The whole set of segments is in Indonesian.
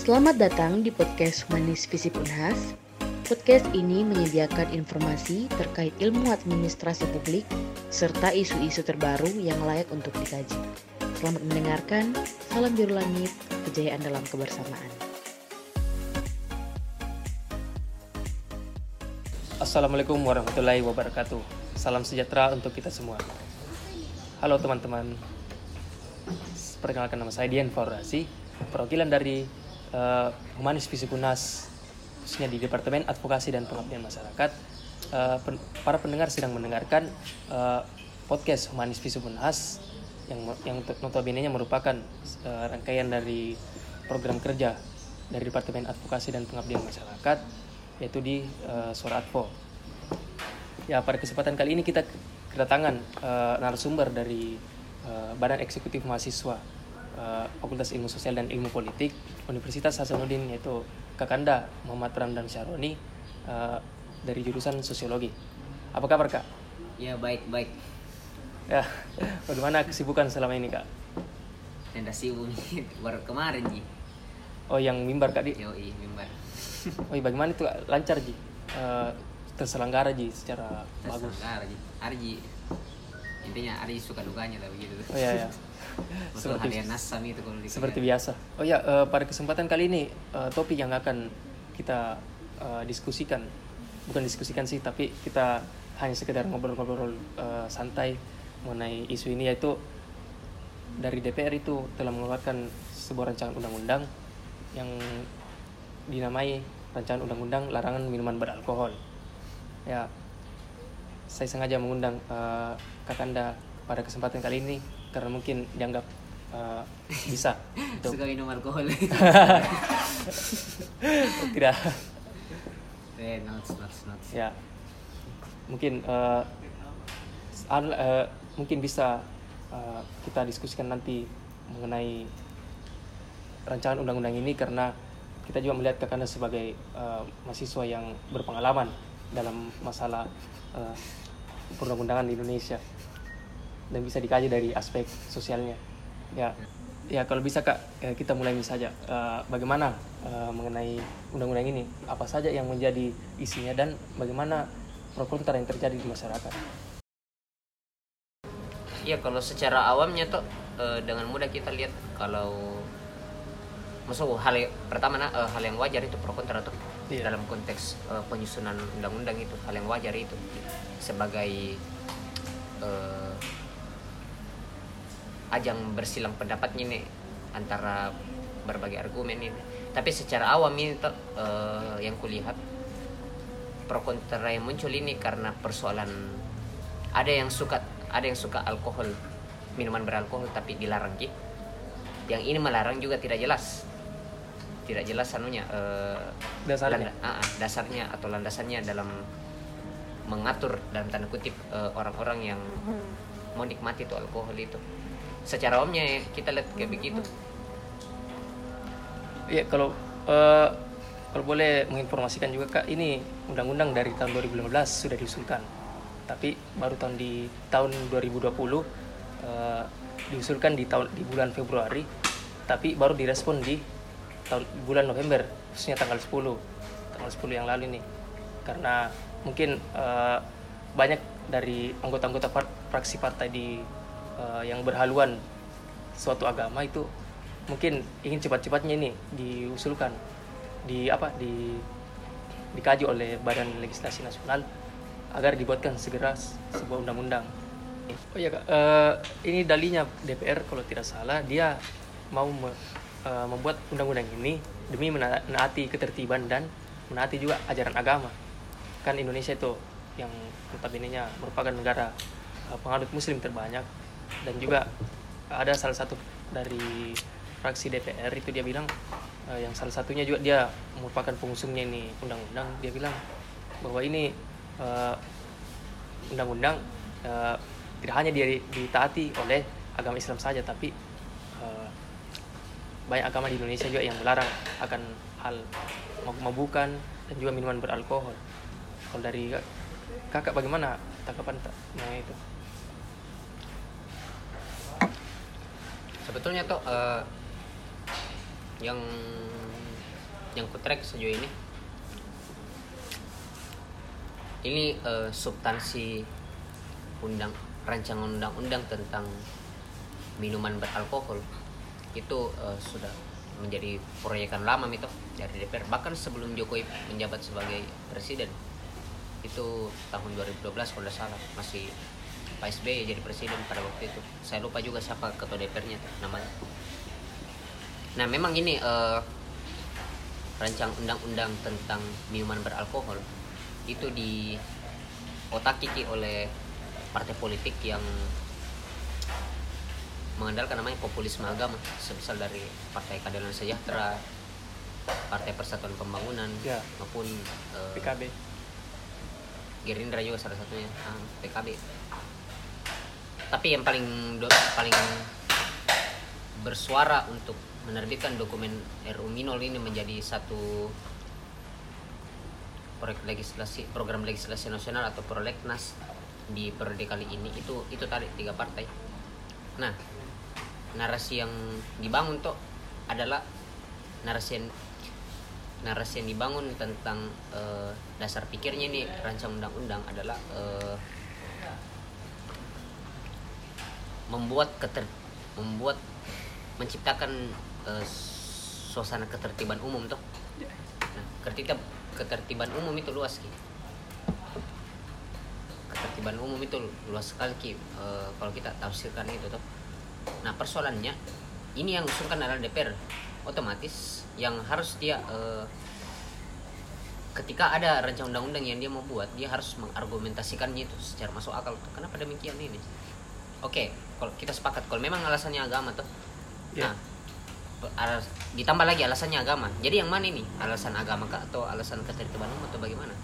Selamat datang di podcast Humanis Visip Unhas. Podcast ini menyediakan informasi terkait ilmu administrasi publik serta isu-isu terbaru yang layak untuk dikaji. Selamat mendengarkan, salam biru langit, kejayaan dalam kebersamaan. Assalamualaikum warahmatullahi wabarakatuh. Salam sejahtera untuk kita semua. Halo teman-teman. Perkenalkan nama saya Dian Faurasi, perwakilan dari uh, Humanis Visip Unas, khususnya di Departemen Advokasi dan Pengabdian Masyarakat. Uh, pen para pendengar sedang mendengarkan uh, podcast Humanis Visip Unas yang yang notabene-nya merupakan uh, rangkaian dari program kerja dari Departemen Advokasi dan Pengabdian Masyarakat yaitu di uh, Suara Advo. Ya, pada kesempatan kali ini kita kedatangan uh, narasumber dari uh, Badan Eksekutif Mahasiswa uh, Fakultas Ilmu Sosial dan Ilmu Politik Universitas Hasanuddin yaitu Kakanda Muhammad Ramdan Syaroni uh, dari jurusan Sosiologi. Apa kabar Kak? Ya baik baik. Ya, bagaimana kesibukan selama ini Kak? Tenda sibuk baru kemarin Ji. Oh yang mimbar Kak di? Yoi mimbar. Oh iya, bagaimana itu lancar Ji? Uh, terselenggara Ji secara bagus. Terselenggara Ji. Arji intinya Arji suka dukanya lah begitu. Oh iya ya. seperti nasam itu kalau seperti biasa. Oh ya, uh, pada kesempatan kali ini uh, topik yang akan kita uh, diskusikan bukan diskusikan sih, tapi kita hanya sekedar ngobrol-ngobrol uh, santai mengenai isu ini yaitu dari DPR itu telah mengeluarkan sebuah rancangan undang-undang yang dinamai rancangan undang-undang larangan minuman beralkohol. Ya, saya sengaja mengundang uh, Kakanda pada kesempatan kali ini karena mungkin dianggap uh, bisa untuk suka minum alkohol. Tidak. Eh, not, not, not. Ya, mungkin uh, uh, mungkin bisa uh, kita diskusikan nanti mengenai rancangan undang-undang ini karena kita juga melihat Kakanda sebagai uh, mahasiswa yang berpengalaman dalam masalah uh, perundang-undangan di Indonesia. Dan bisa dikaji dari aspek sosialnya. Ya ya kalau bisa kak ya kita mulai saja. Uh, bagaimana uh, mengenai undang-undang ini? Apa saja yang menjadi isinya dan bagaimana pro kontra yang terjadi di masyarakat? Iya kalau secara awamnya tuh uh, dengan mudah kita lihat kalau masuk hal yang, pertama nah, hal yang wajar itu pro kontra tuh yeah. dalam konteks uh, penyusunan undang-undang itu hal yang wajar itu. Sebagai uh, ajang bersilang pendapatnya nih antara berbagai argumen ini. Tapi secara awam ini uh, yang kulihat pro kontra yang muncul ini karena persoalan ada yang suka ada yang suka alkohol minuman beralkohol tapi dilarang gitu yang ini melarang juga tidak jelas tidak jelas anunya uh, dasarnya? landa, uh, dasarnya atau landasannya dalam mengatur dalam tanda kutip orang-orang uh, yang mau nikmati itu alkohol itu. Secara umumnya kita lihat kayak begitu. Iya kalau uh, kalau boleh menginformasikan juga kak ini undang-undang dari tahun 2015 sudah diusulkan. Tapi baru tahun di tahun 2020 uh, diusulkan di tahun di bulan Februari tapi baru direspon di tahun bulan November khususnya tanggal 10 tanggal 10 yang lalu nih. Karena mungkin uh, banyak dari anggota-anggota fraksi partai di uh, yang berhaluan suatu agama itu mungkin ingin cepat-cepatnya ini diusulkan di apa di dikaji oleh Badan Legislasi Nasional agar dibuatkan segera sebuah undang-undang. Oh ya uh, ini dalinya DPR kalau tidak salah. Dia mau uh, membuat undang-undang ini demi menaati ketertiban dan menaati juga ajaran agama. Kan Indonesia itu yang notabene-nya merupakan negara uh, penganut Muslim terbanyak dan juga ada salah satu dari fraksi DPR itu dia bilang uh, yang salah satunya juga dia merupakan pengusungnya ini undang-undang dia bilang bahwa ini undang-undang uh, tidak hanya dia ditaati oleh agama Islam saja tapi banyak agama di Indonesia juga yang melarang akan hal mabukan dan juga minuman beralkohol. Kalau dari kakak bagaimana tanggapan mengenai itu? Sebetulnya tuh uh, yang yang kutrek sejauh ini ini eh, substansi undang rancangan undang-undang tentang minuman beralkohol itu eh, sudah menjadi proyekan lama itu dari DPR bahkan sebelum Jokowi menjabat sebagai presiden itu tahun 2012 kalau tidak salah masih Pak SBY jadi presiden pada waktu itu. Saya lupa juga siapa ketua DPR-nya namanya. Nah memang ini eh, rancang undang-undang tentang minuman beralkohol itu di otak kiki oleh partai politik yang mengandalkan namanya populisme agama sebesar dari Partai Keadilan Sejahtera, Partai Persatuan Pembangunan Ya. maupun eh, PKB Gerindra juga salah satunya. Ah, PKB tapi yang paling do- paling bersuara untuk menerbitkan dokumen RU Minol ini menjadi satu proyek legislasi program legislasi nasional atau prolegnas di periode kali ini itu itu tadi tiga partai. Nah narasi yang dibangun tuh adalah narasi yang narasi yang dibangun tentang eh, dasar pikirnya ini rancang undang-undang adalah eh, membuat keter membuat menciptakan eh, suasana ketertiban umum tuh. Nah, ketertiban ketertiban umum itu luas ki. Ketertiban umum itu luas sekali Eh, kalau kita tafsirkan itu tuh nah persoalannya ini yang usulkan adalah DPR otomatis yang harus dia eh, ketika ada rancang undang-undang yang dia mau buat dia harus mengargumentasikannya itu secara masuk akal tuh. Kenapa demikian ini? Oke kalau kita sepakat kalau memang alasannya agama tuh. Ya. nah alas- ditambah lagi alasannya agama. Jadi yang mana ini? Alasan agama kah atau alasan ketertiban umum atau bagaimana?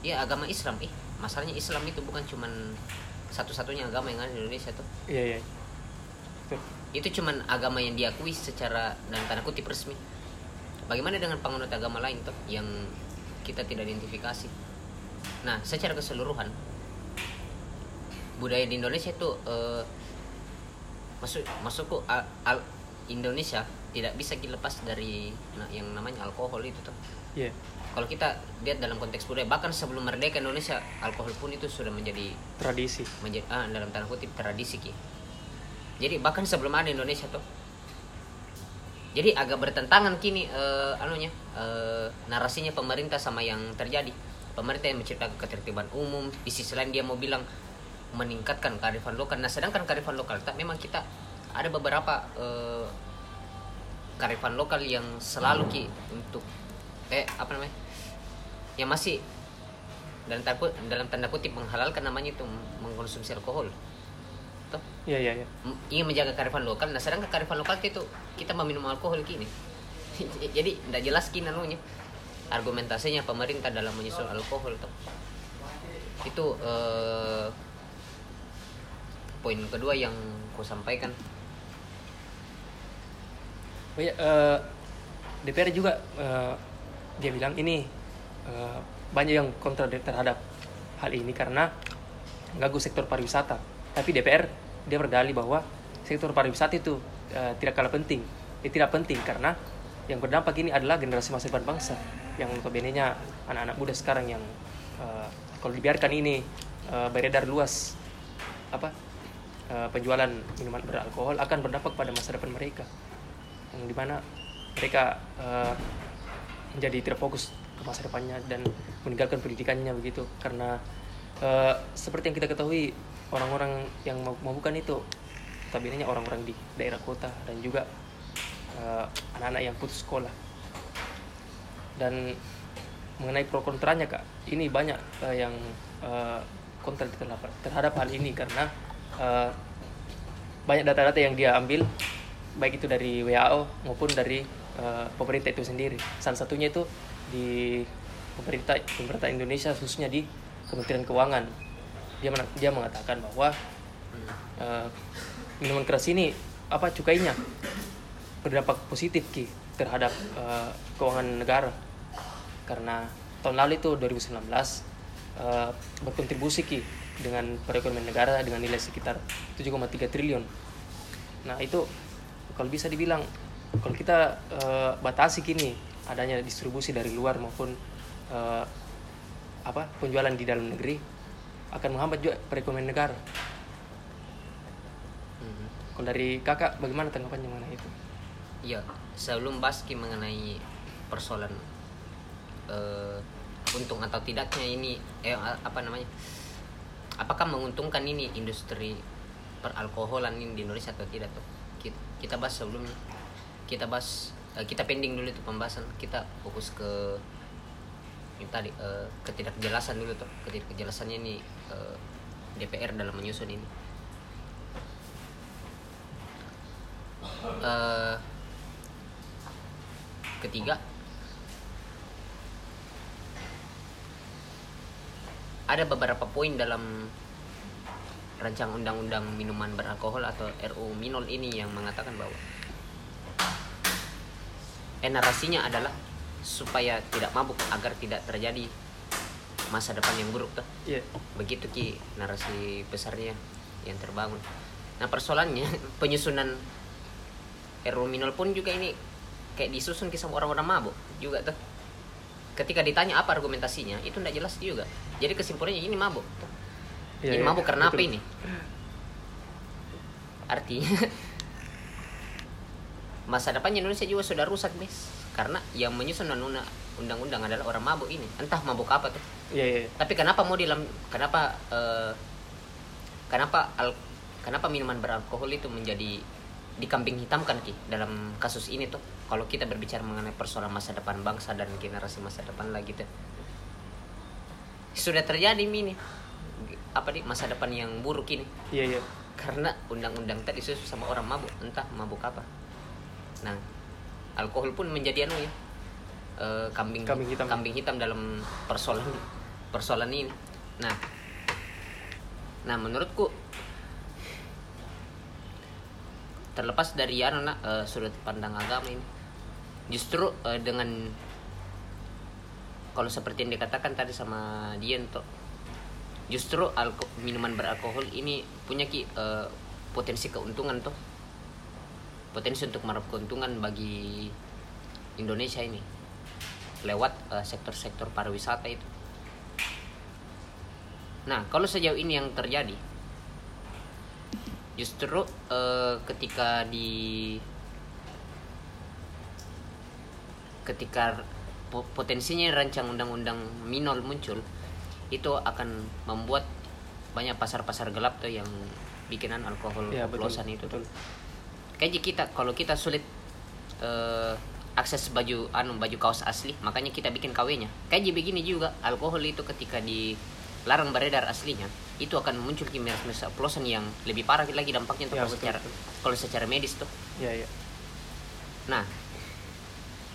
Ya agama Islam. Ih masalahnya Islam itu bukan cuman satu-satunya agama yang ada di Indonesia tuh. Iya iya. Betul. itu cuman agama yang diakui secara dan tanda kutip resmi. Bagaimana dengan penganut agama lain tuh yang kita tidak identifikasi? Nah secara keseluruhan budaya di Indonesia itu eh, masuk masukku al, al- Indonesia tidak bisa dilepas dari na- yang namanya alkohol itu tuh. Iya. Kalau kita lihat dalam konteks budaya bahkan sebelum merdeka Indonesia alkohol pun itu sudah menjadi tradisi. menjadi ah, dalam tanda kutip tradisi ki. Jadi bahkan sebelum ada Indonesia tuh jadi agak bertentangan kini eh, anunya eh, narasinya pemerintah sama yang terjadi. Pemerintah yang menciptakan ketertiban umum di sisi lain dia mau bilang meningkatkan kearifan lokal. Nah sedangkan kearifan lokal tak memang kita ada beberapa eh, kearifan lokal yang selalu ki untuk eh apa namanya yang masih dalam tanda, kut- dalam tanda kutip menghalalkan namanya itu mengkonsumsi alkohol. Toh, iya iya iya. M- ingin menjaga kearifan lokal. Nah sedangkan kearifan lokal itu kita meminum alkohol kini jadi tidak jelas kini anunya argumentasinya pemerintah dalam menyusul alkohol tuh itu eh, poin kedua yang ku sampaikan Oh iya, eh, DPR juga eh, dia bilang ini eh, banyak yang kontra terhadap hal ini karena mengganggu sektor pariwisata. Tapi DPR dia berdalih bahwa sektor pariwisata itu eh, tidak kalah penting. Dia tidak penting karena yang berdampak ini adalah generasi masa depan bangsa yang notabene-nya anak-anak muda sekarang yang eh, kalau dibiarkan ini eh, beredar luas apa eh, penjualan minuman beralkohol akan berdampak pada masa depan mereka yang di mana mereka eh, menjadi tidak fokus ke masa depannya dan meninggalkan pendidikannya begitu. Karena eh, seperti yang kita ketahui orang-orang yang mau mabukkan itu notabene orang-orang di daerah kota dan juga eh, anak-anak yang putus sekolah. Dan mengenai pro kontranya kak ini banyak eh, yang eh, kontra terhadap, terhadap hal ini. Karena eh, banyak data-data yang dia ambil baik itu dari WHO maupun dari eh, pemerintah itu sendiri. Salah satunya itu di pemerintah pemerintah Indonesia khususnya di Kementerian Keuangan. Dia dia mengatakan bahwa eh, minuman keras ini apa cukainya berdampak positif ki terhadap eh, keuangan negara. Karena tahun lalu itu 2019 eh, berkontribusi ki dengan perekonomian negara dengan nilai sekitar 7,3 triliun. Nah itu kalau bisa dibilang kalau kita eh, batasi kini adanya distribusi dari luar maupun eh, apa penjualan di dalam negeri akan menghambat juga perekonomian negara. Mhm. Kalau dari kakak bagaimana tanggapannya mengenai itu? Iya, sebelum Baski mengenai persoalan eh, untung atau tidaknya ini eh apa namanya? Apakah menguntungkan ini industri peralkoholan ini di Indonesia atau tidak tuh? Kita, kita bahas sebelumnya. Kita bahas eh, kita pending dulu itu pembahasan. Kita fokus ke ini tadi eh, ketidakjelasan dulu tuh. Ketidakjelasannya ini eh, DPR dalam menyusun ini. Eh, ketiga ada beberapa poin dalam rancang undang-undang minuman beralkohol atau RU Minol ini yang mengatakan bahwa eh, narasinya adalah supaya tidak mabuk agar tidak terjadi masa depan yang buruk tuh. Iya. begitu ki narasi besarnya yang terbangun. Nah persoalannya penyusunan RU Minol pun juga ini kayak disusun kisah orang-orang mabuk juga tuh. Ketika ditanya apa argumentasinya itu tidak jelas juga. Jadi kesimpulannya ini mabuk Iya, ini iya. mabuk karena apa ini? Artinya masa depannya Indonesia juga sudah rusak bis karena yang menyusun undang- undang-undang adalah orang mabuk ini. Entah mabuk apa tuh. Iya, iya. tapi kenapa mau dalam kenapa eh, kenapa al, kenapa minuman beralkohol itu menjadi dikambing hitamkan ki dalam kasus ini tuh? Kalau kita berbicara mengenai persoalan masa depan bangsa dan generasi masa depan lagi tuh. Sudah terjadi ini apa nih masa depan yang buruk ini Iya, iya. karena undang-undang tadi disusun sama orang mabuk entah mabuk apa nah alkohol pun menjadi anu ya eh, kambing Kambing hitam. kambing hitam dalam persoalan persoalan ini nah nah menurutku terlepas dari anu nak eh, sudut pandang agama ini justru eh, dengan kalau seperti yang dikatakan tadi sama Dian tuh justru alko minuman beralkohol ini punya ki eh, potensi keuntungan tuh potensi untuk meraup keuntungan bagi Indonesia ini. Lewat eh, sektor-sektor pariwisata itu. Nah kalau sejauh ini yang terjadi justru eh, ketika di ketika po- potensinya rancang undang-undang minol muncul itu akan membuat banyak pasar-pasar gelap tuh yang bikinan alkohol betul. oplosan itu Betul. Kayaknya kita kalau kita sulit eh, akses baju anu baju kaos asli, makanya kita bikin KW-nya. Kayak begini juga alkohol itu ketika dilarang beredar aslinya, itu akan muncul miras-miras oplosan yang lebih parah lagi dampaknya Ya, kalau secara betul. kalau secara medis tuh. Iya, iya. Nah,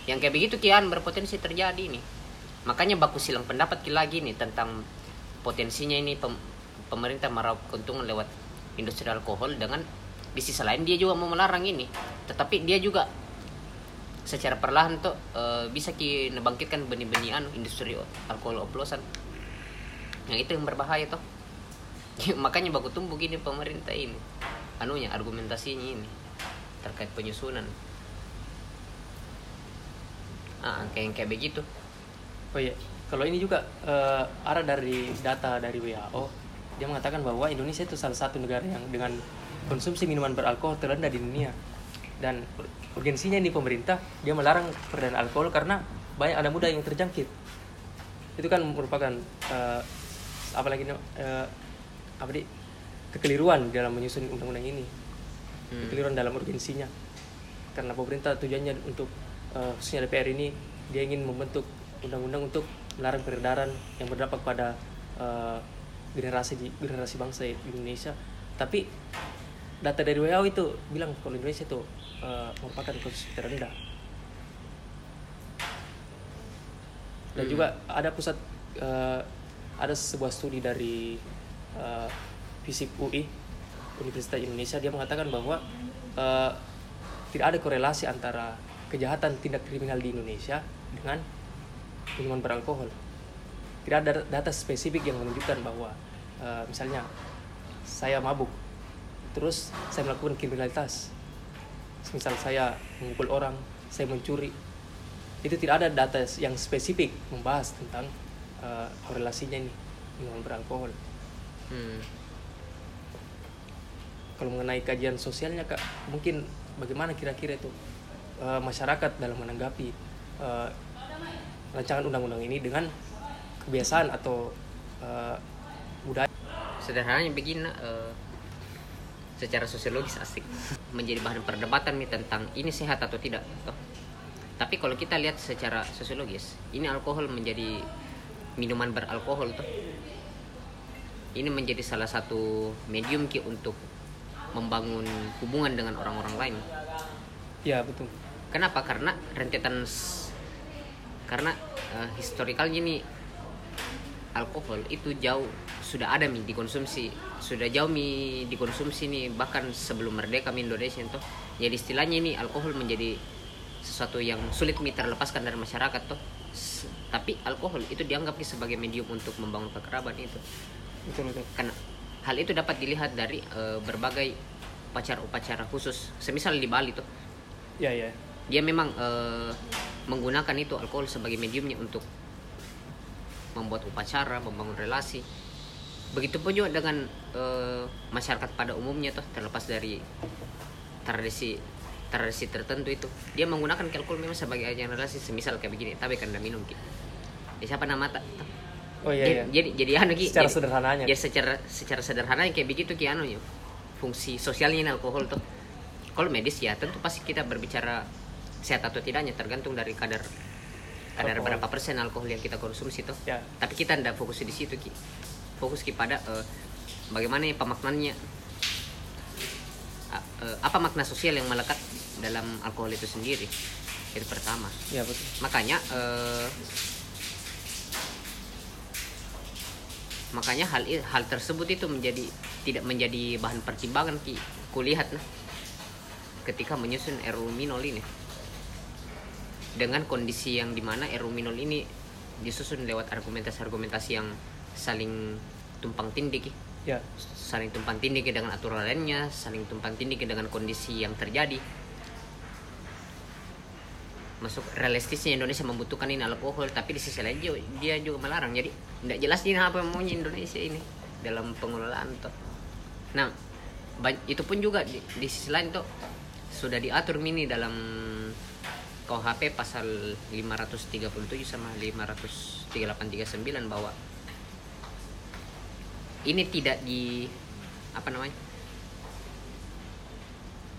yang kayak begitu kian berpotensi terjadi nih. Makanya baku silang pendapat lagi nih tentang potensinya ini pem- pemerintah meraup keuntungan lewat industri alkohol dengan di sisi lain dia juga mau melarang ini, tetapi dia juga secara perlahan tuh eh, bisa ki nebangkitkan benih-benih anu industri alkohol oplosan. Yang itu yang berbahaya tuh. Makanya baku tumbuh gini pemerintah ini. Anunya argumentasinya ini terkait penyusunan ah kayak kayak begitu Oh iya, kalau ini juga eh, ada dari data dari WHO, dia mengatakan bahwa Indonesia itu salah satu negara yang dengan konsumsi minuman beralkohol terendah di dunia. Dan urgensinya ini pemerintah dia melarang peredaran alkohol karena banyak anak muda yang terjangkit. Itu kan merupakan eh, apalagi eh, apa di kekeliruan dalam menyusun undang-undang ini, Hmm. kekeliruan dalam urgensinya. Karena pemerintah tujuannya untuk eh, khususnya DPR ini dia ingin membentuk undang-undang untuk melarang peredaran yang berdampak pada eh, generasi di generasi bangsa di Indonesia. Tapi data dari WHO itu bilang kalau Indonesia itu eh, merupakan konsumsi terendah. Dan Hmm. juga ada pusat eh, ada sebuah studi dari FISIP UI Universitas Indonesia dia mengatakan bahwa eh, tidak ada korelasi antara kejahatan tindak kriminal di Indonesia dengan minuman beralkohol. Tidak ada data spesifik yang menunjukkan bahwa eh, misalnya saya mabuk, terus saya melakukan kriminalitas, misal saya memukul orang saya mencuri itu tidak ada data yang spesifik membahas tentang uh, korelasinya ini dengan beralkohol Hmm. kalau mengenai kajian sosialnya kak mungkin bagaimana kira-kira itu uh, masyarakat dalam menanggapi uh, rancangan undang-undang ini dengan kebiasaan atau uh, budaya. Sederhananya begini eh, secara sosiologis asik. Menjadi bahan perdebatan nih tentang ini sehat atau tidak toh. tapi kalau kita lihat secara sosiologis ini alkohol menjadi minuman beralkohol tuh ini menjadi salah satu medium ki untuk membangun hubungan dengan orang-orang lain. Ya betul. Kenapa? Karena rentetan karena eh, historikalnya nih alkohol itu jauh sudah ada mi dikonsumsi sudah jauh mi dikonsumsi nih bahkan sebelum merdeka mi Indonesia itu jadi istilahnya ini alkohol menjadi sesuatu yang sulit mi terlepaskan dari masyarakat tuh. S- tapi alkohol itu dianggap sebagai medium untuk membangun kekerabatan itu. Betul betul. Karena hal itu dapat dilihat dari eh, berbagai upacara-upacara khusus. Semisal di Bali tuh. Ya ya. Dia memang eh, menggunakan itu alkohol sebagai mediumnya untuk membuat upacara, membangun relasi. Begitupun juga dengan eh, masyarakat pada umumnya tuh terlepas dari tradisi tradisi tertentu itu dia menggunakan alkohol memang sebagai ajang relasi semisal kayak begini tapi kan minum ki. Eh, siapa nama tak oh iya jadi, iya. jadi jadi anu ki secara jadi- sederhananya. ya secara secara sederhana kayak begitu ki anu ya fungsi sosialnya alkohol tuh kalau medis ya tentu pasti kita berbicara sehat atau tidaknya tergantung dari kadar kadar Alkohol. berapa persen alkohol yang kita konsumsi tuh ya. Tapi kita tidak fokus di situ ki. Fokus ki pada eh, bagaimana ya pemaknannya A- eh, apa makna sosial yang melekat dalam alkohol itu sendiri. Itu pertama. Ya betul. Makanya eh, makanya hal hal tersebut itu menjadi tidak menjadi bahan pertimbangan ki. Kulihat nah ketika menyusun Minol ini dengan kondisi yang di mana RUU Minol ini disusun lewat argumentasi-argumentasi yang saling tumpang tindih ya saling tumpang tindih dengan aturan lainnya, saling tumpang tindih dengan kondisi yang terjadi. Masuk realistisnya Indonesia membutuhkan ini alkohol, tapi di sisi lain dia juga melarang. Jadi tidak jelas ini apa yang maunya Indonesia ini dalam pengelolaan toh. Nah, itu pun juga di, di sisi lain tuh sudah diatur mini dalam KUHP pasal 537 sama 53839 bahwa ini tidak di apa namanya?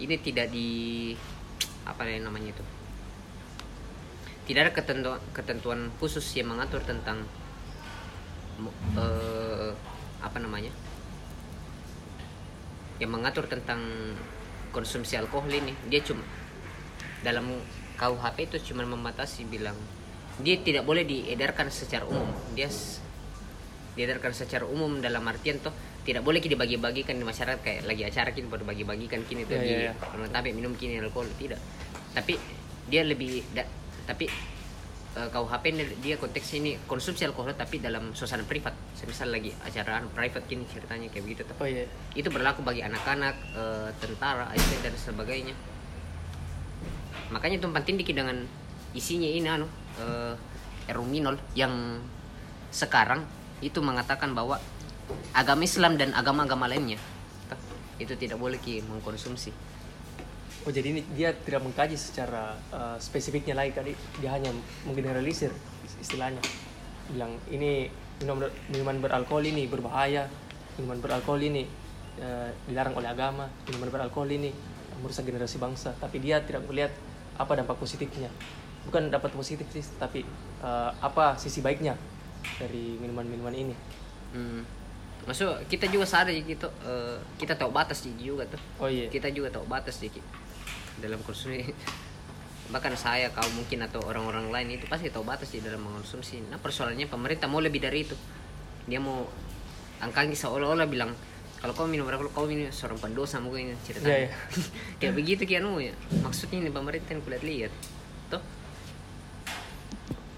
Ini tidak di apa namanya itu? Tidak ada ketentuan ketentuan khusus yang mengatur tentang eh, apa namanya? Yang mengatur tentang konsumsi alkohol ini. Dia cuma dalam KUHP itu cuma membatasi bilang dia tidak boleh diedarkan secara umum. Dia diedarkan secara umum dalam artian toh tidak boleh kita dibagi-bagikan di masyarakat kayak lagi acara kini pada bagi-bagikan kini tuh Ya, di ya, ya. kalau tapi minum kini alkohol tidak. Tapi dia lebih da- tapi eh, KUHP dia konteks ini konsumsi alkohol tapi dalam suasana privat. Semisal lagi acara private kini ceritanya kayak begitu toh. Oh iya. Itu berlaku bagi anak-anak eh, tentara ASN dan sebagainya makanya tumpang tindih dengan isinya ini anu eh, Eruminol yang sekarang itu mengatakan bahwa agama Islam dan agama-agama lainnya itu tidak boleh ki mengkonsumsi. Oh jadi ini dia tidak mengkaji secara uh, spesifiknya lagi tadi dia hanya menggeneralisir istilahnya. Bilang ini minuman, minuman beralkohol ini berbahaya. Minuman beralkohol ini uh, dilarang oleh agama. Minuman beralkohol ini merusak generasi bangsa. Tapi dia tidak melihat apa dampak positifnya? Bukan dapat positif sih tapi uh, apa sisi baiknya dari minuman-minuman ini? Hmm. Maksud kita juga sadar gitu eh, kita tahu batas juga tuh. Oh iya. Kita juga tahu batas dikit dalam konsumsi bahkan saya kau mungkin atau orang-orang lain itu pasti tahu batas di dalam mengkonsumsi nah persoalannya pemerintah mau lebih dari itu. Dia mau angkanya seolah-olah bilang kalau kau minum rokok kau minum seorang pendosa mungkin ceritanya. Iya, iya. kayak begitu kian ya. Maksudnya ini pemerintah yang kulihat lihat tuh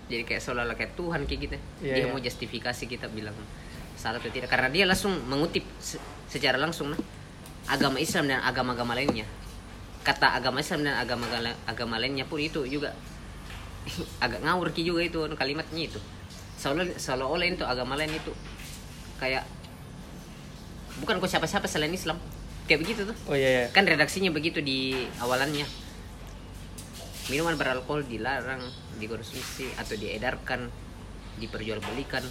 jadi kayak seolah-olah kayak Tuhan kayak gitu. Iya, dia iya. mau justifikasi kita bilang salah atau tidak. Karena dia langsung mengutip se- secara langsung nah, agama Islam dan agama-agama lainnya. Kata agama Islam dan agama agama lainnya pun itu juga. Agak ngawur ki juga itu kalimatnya itu. Seolah seolah-olah itu agama lain itu kayak bukan kok siapa-siapa selain Islam. Kayak begitu tuh. Oh iya, iya. kan redaksinya begitu di awalannya. Minuman beralkohol dilarang dikonsumsi atau diedarkan diperjualbelikan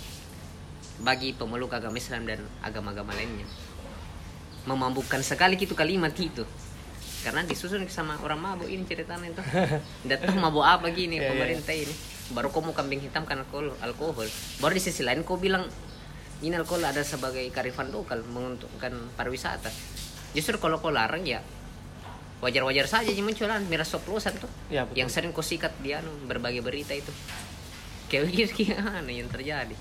bagi pemeluk agama Islam dan agama-agama lainnya. Memabukkan sekali gitu kalimat itu. Karena disusun sama orang mabuk ini ceritanya itu tahu mabuk apa gini Iya, iya. pemerintah ini. Baru kau mau kambing hitam kan alkohol alkohol. Baru di sisi lain kau bilang ini alkohol ada sebagai karifan lokal menguntungkan pariwisata. Justru kalau kau larang ya wajar-wajar saja munculan miras oplosan tuh. Ya, betul. yang sering kau sikat dia anu, berbagai berita itu. Kayak begitu gimana yang terjadi?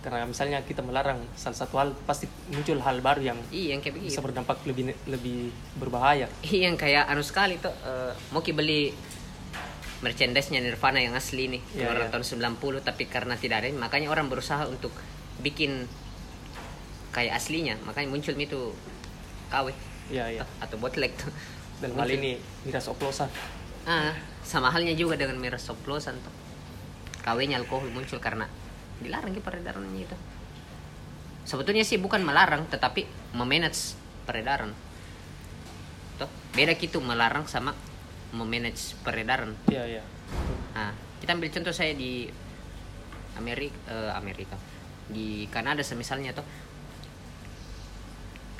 Karena misalnya kita melarang salah satu hal pasti muncul hal baru yang iya yang kayak begitu bisa berdampak lebih lebih berbahaya. Iya, yang kayak anu sekali tuh eh, mau ki beli merchandise-nya Nirvana yang asli nih Iya, keluaran iya. tahun 90 tapi karena tidak ada makanya orang berusaha untuk bikin kayak aslinya. Makanya muncul itu KW ya tuh, atau botlek. Tuh dan hal Muncul. ini miras oplosan. Ah sama halnya juga dengan miras oplosan tuh. KW-nya alkohol muncul karena dilarang ki peredarannya itu. Sebetulnya sih bukan melarang tetapi memanage peredaran. Tuh beda gitu melarang sama memanage peredaran ya ya Nah, kita ambil contoh saya di Amerika, eh, Amerika, di Kanada semisalnya tuh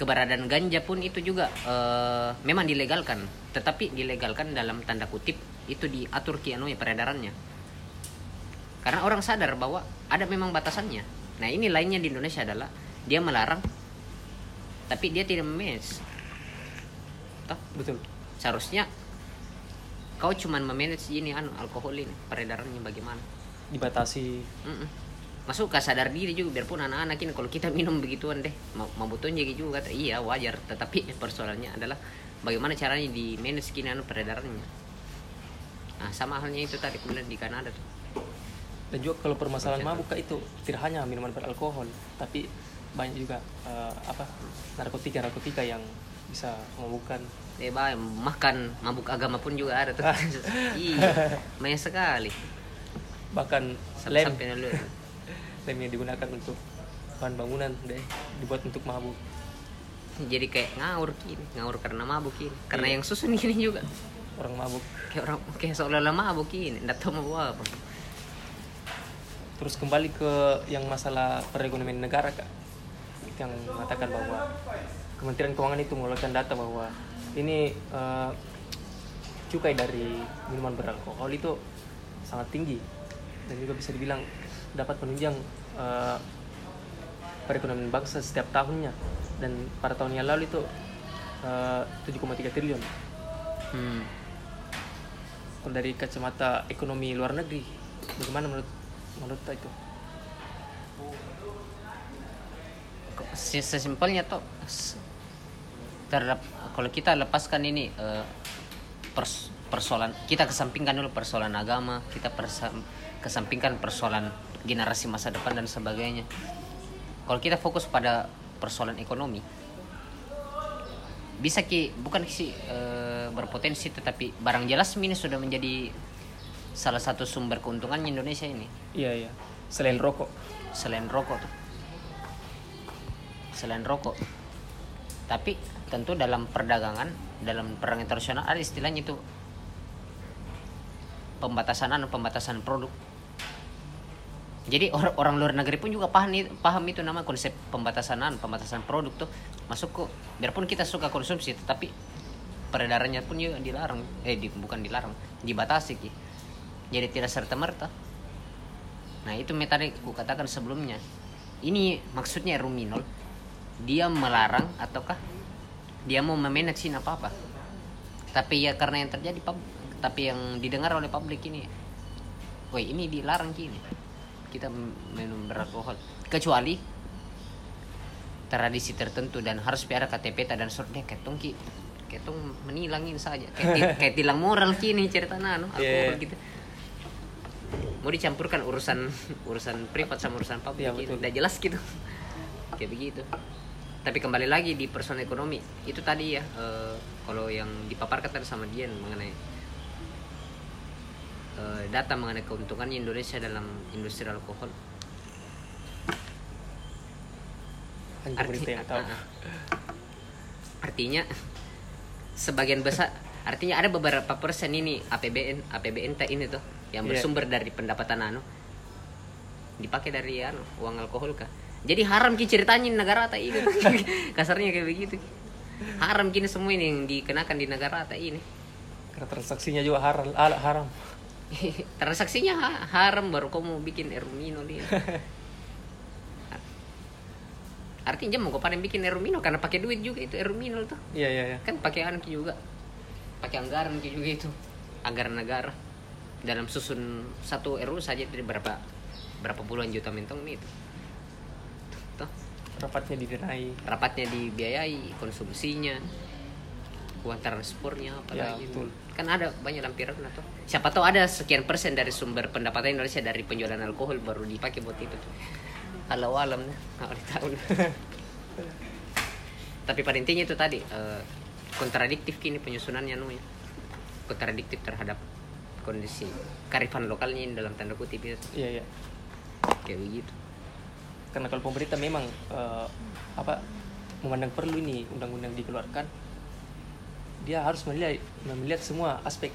keberadaan ganja pun itu juga eh, memang dilegalkan, tetapi dilegalkan dalam tanda kutip itu diatur kiano ya peredarannya. Karena orang sadar bahwa ada memang batasannya. Nah ini lainnya di Indonesia adalah dia melarang, tapi dia tidak. Toh, betul seharusnya kau cuman memanage ini anu alkohol ini peredarannya bagaimana? Dibatasi. Mm-mm. masuk ke sadar diri juga biarpun anak-anak ini kalau kita minum begituan deh mau mabuton jadi juga kata iya wajar. Tetapi persoalannya adalah bagaimana caranya di manage kini anu peredarannya? Nah sama halnya itu tadi kemudian di Kanada tuh. Dan juga kalau permasalahan mabuk Kak, itu tidak hanya minuman beralkohol. Tapi banyak juga eh, apa narkotika narkotika yang bisa memabukkan eh bah, makan mabuk agama pun juga ada tuh. Iya banyak sekali. Bahkan lem. sampai dulu. Lem yang digunakan untuk bahan bangunan deh dibuat untuk mabuk. Jadi kayak ngawur kini ngawur karena mabuk kini karena Iya. yang susun gini juga. Orang mabuk. Kayak orang kayak seolah-olah mabuk ini nggak tahu mau apa. Terus kembali ke yang masalah perekonomian negara kak. Yang mengatakan bahwa Kementerian Keuangan itu mengeluarkan data bahwa ini eh, cukai dari minuman beralkohol itu sangat tinggi dan juga bisa dibilang dapat menunjang eh, perekonomian bangsa setiap tahunnya. Dan pada tahun yang lalu itu eh, 7,3 triliun. Hmm. kalau dari kacamata ekonomi luar negeri bagaimana menurut menurut itu? Sesimpelnya tuh terhadap kalau kita lepaskan ini eh, pers- persoalan kita kesampingkan dulu persoalan agama kita persa- kesampingkan persoalan generasi masa depan dan sebagainya. Kalau kita fokus pada persoalan ekonomi bisa ki bukan sih eh, berpotensi tetapi barang jelas ini sudah menjadi salah satu sumber keuntungannya Indonesia ini. Iya iya. Selain rokok. selain rokok tuh. Selain rokok. Tapi tentu dalam perdagangan dalam perang internasional ada istilahnya itu pembatasan anu, pembatasan produk. Jadi orang orang luar negeri pun juga paham i- paham itu nama konsep pembatasan anu, pembatasan produk tuh masuk kok biarpun kita suka konsumsi tetapi peredarannya pun juga dilarang eh di, bukan dilarang dibatasi ki. Jadi tidak serta merta. Nah itu metode ku katakan sebelumnya. Ini maksudnya Ruminol dia melarang ataukah dia mau memanage apa apa. Tapi ya karena yang terjadi pub, tapi yang didengar oleh publik ini, woi ini dilarang kini kita minum beralkohol. Kecuali tradisi tertentu dan harus piara KTP dan surat deh ketong ki. Ketong menilangin saja. Kayak, ti- kayak tilang moral kini cerita nano alkohol Yeah. gitu. Mau dicampurkan urusan urusan privat sama urusan publik betul. udah jelas gitu. Kayak begitu tapi kembali lagi di personal ekonomi. Itu tadi ya eh, kalau yang dipaparkan tadi sama Dian mengenai eh, data mengenai keuntungannya Indonesia dalam industri alkohol. Arti- yang tahu. Artinya sebagian besar artinya ada beberapa persen ini APBN APBN ini tuh yang Iya. bersumber dari pendapatan anu dipakai dari anu uang alkohol kah jadi haram ki ceritanya di negara tak ini kasarnya kayak begitu. Haram kini semua ini yang dikenakan di negara tak ini karena transaksinya juga haram ala haram. Transaksinya ha- haram baru kamu bikin erumino dia artinya mau kau paling bikin erumino karena pakai duit juga itu erumino tuh iya iya iya. Kan pakai anu juga. Pakai anggaran juga itu. Anggaran negara. Dalam susun satu RU saja dari berapa berapa puluhan juta mentong nih itu Tuh, rapatnya didenai rapatnya dibiayai konsumsinya uang transportnya apa Ya, lagi. betul. kan ada banyak lampiran atau siapa tahu ada sekian persen dari sumber pendapatan Indonesia dari penjualan alkohol baru dipakai buat itu kalau alam nggak boleh tahu. Tapi pada intinya itu tadi eh, kontradiktif kini penyusunannya namanya kontradiktif terhadap kondisi karifan lokalnya ini dalam tanda kutip itu iya iya. Kayak begitu karena kalau pemerintah memang eh, apa memandang perlu ini undang-undang dikeluarkan dia harus melihat melihat semua aspek.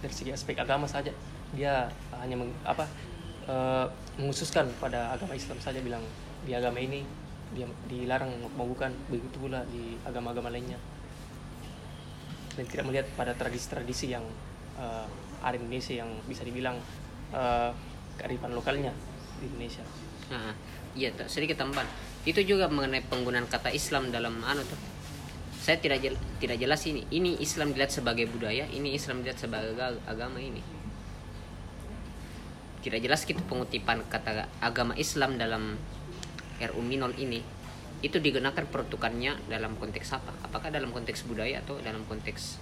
Dari segi aspek agama saja. Dia hanya meng- apa eh, menghususkan pada agama Islam saja bilang di agama ini dia dilarang memabukan begitu pula di agama-agama lainnya. Dan tidak melihat pada tradisi-tradisi yang eh, ada di Indonesia yang bisa dibilang eh, kearifan lokalnya di Indonesia. Nah, iya tak sedikit tambahan. Itu juga mengenai penggunaan kata Islam dalam anu tuh. Saya tidak jel- tidak jelas ini. Ini Islam dilihat sebagai budaya, ini Islam dilihat sebagai aga- agama ini. Tidak jelas gitu pengutipan kata agama Islam dalam RU Minol ini itu digunakan peruntukannya dalam konteks apa? Apakah dalam konteks budaya atau dalam konteks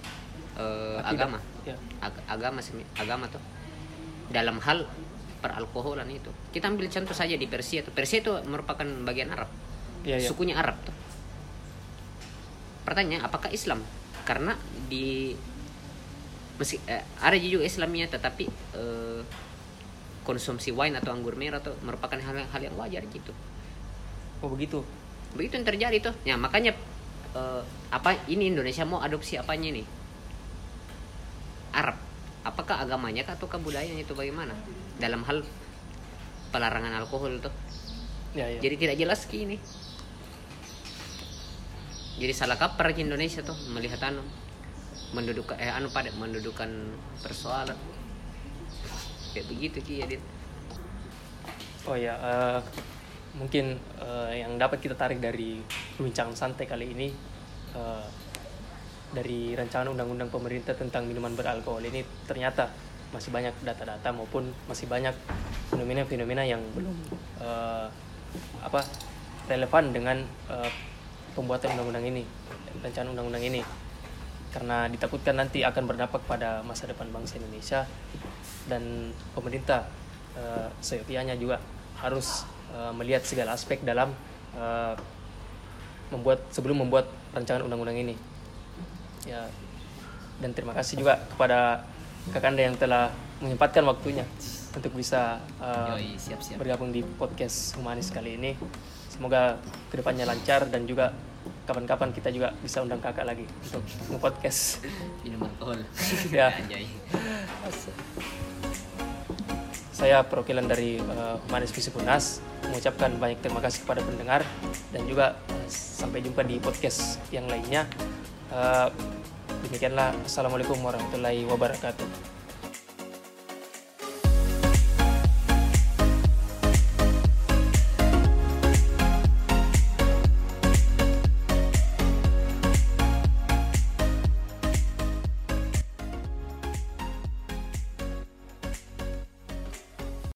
Akidah. agama? ya Ag- agama agama tuh dalam hal peralkoholan itu. Kita ambil contoh saja di Persia tuh. Persia itu merupakan bagian Arab. Iya, iya. sukunya Arab tuh. Pertanyaan apakah Islam? Karena di meski eh, ada juga Islamnya tetapi eh, konsumsi wine atau anggur merah tuh merupakan hal, hal yang wajar gitu. Oh begitu? Begitu yang terjadi tuh. Ya makanya eh, apa ini Indonesia mau adopsi apanya nih? Arab apakah agamanya kah atau budayanya itu bagaimana? Dalam hal pelarangan alkohol tuh. Ya ya. Jadi tidak jelas ki ini. Jadi salah kaprah ki Indonesia tuh melihat anu mendudukan eh anu pada mendudukan persoalan. Kayak begitu ki ya Dit. Oh ya, eh, mungkin eh, yang dapat kita tarik dari perbincangan santai kali ini eh, dari rancangan undang-undang pemerintah tentang minuman beralkohol ini ternyata masih banyak data-data maupun masih banyak fenomena-fenomena yang belum eh, apa relevan dengan eh, pembuatan undang-undang ini, rancangan undang-undang ini. Karena ditakutkan nanti akan berdampak pada masa depan bangsa Indonesia dan pemerintah eh, seyogianya juga harus eh, melihat segala aspek dalam eh, membuat sebelum membuat rancangan undang-undang ini ya dan terima kasih juga kepada kakanda yang telah menyempatkan waktunya untuk bisa eh, Yoi, siap-siap. bergabung di podcast humanis kali ini semoga ke depannya lancar dan juga kapan-kapan kita juga bisa undang kakak lagi untuk nge-podcast minum alkohol Ya. Saya perwakilan dari uh, Humanis Visip Unas mengucapkan banyak terima kasih kepada pendengar dan juga uh, sampai jumpa di podcast yang lainnya. Uh, demikianlah Assalamualaikum warahmatullahi wabarakatuh.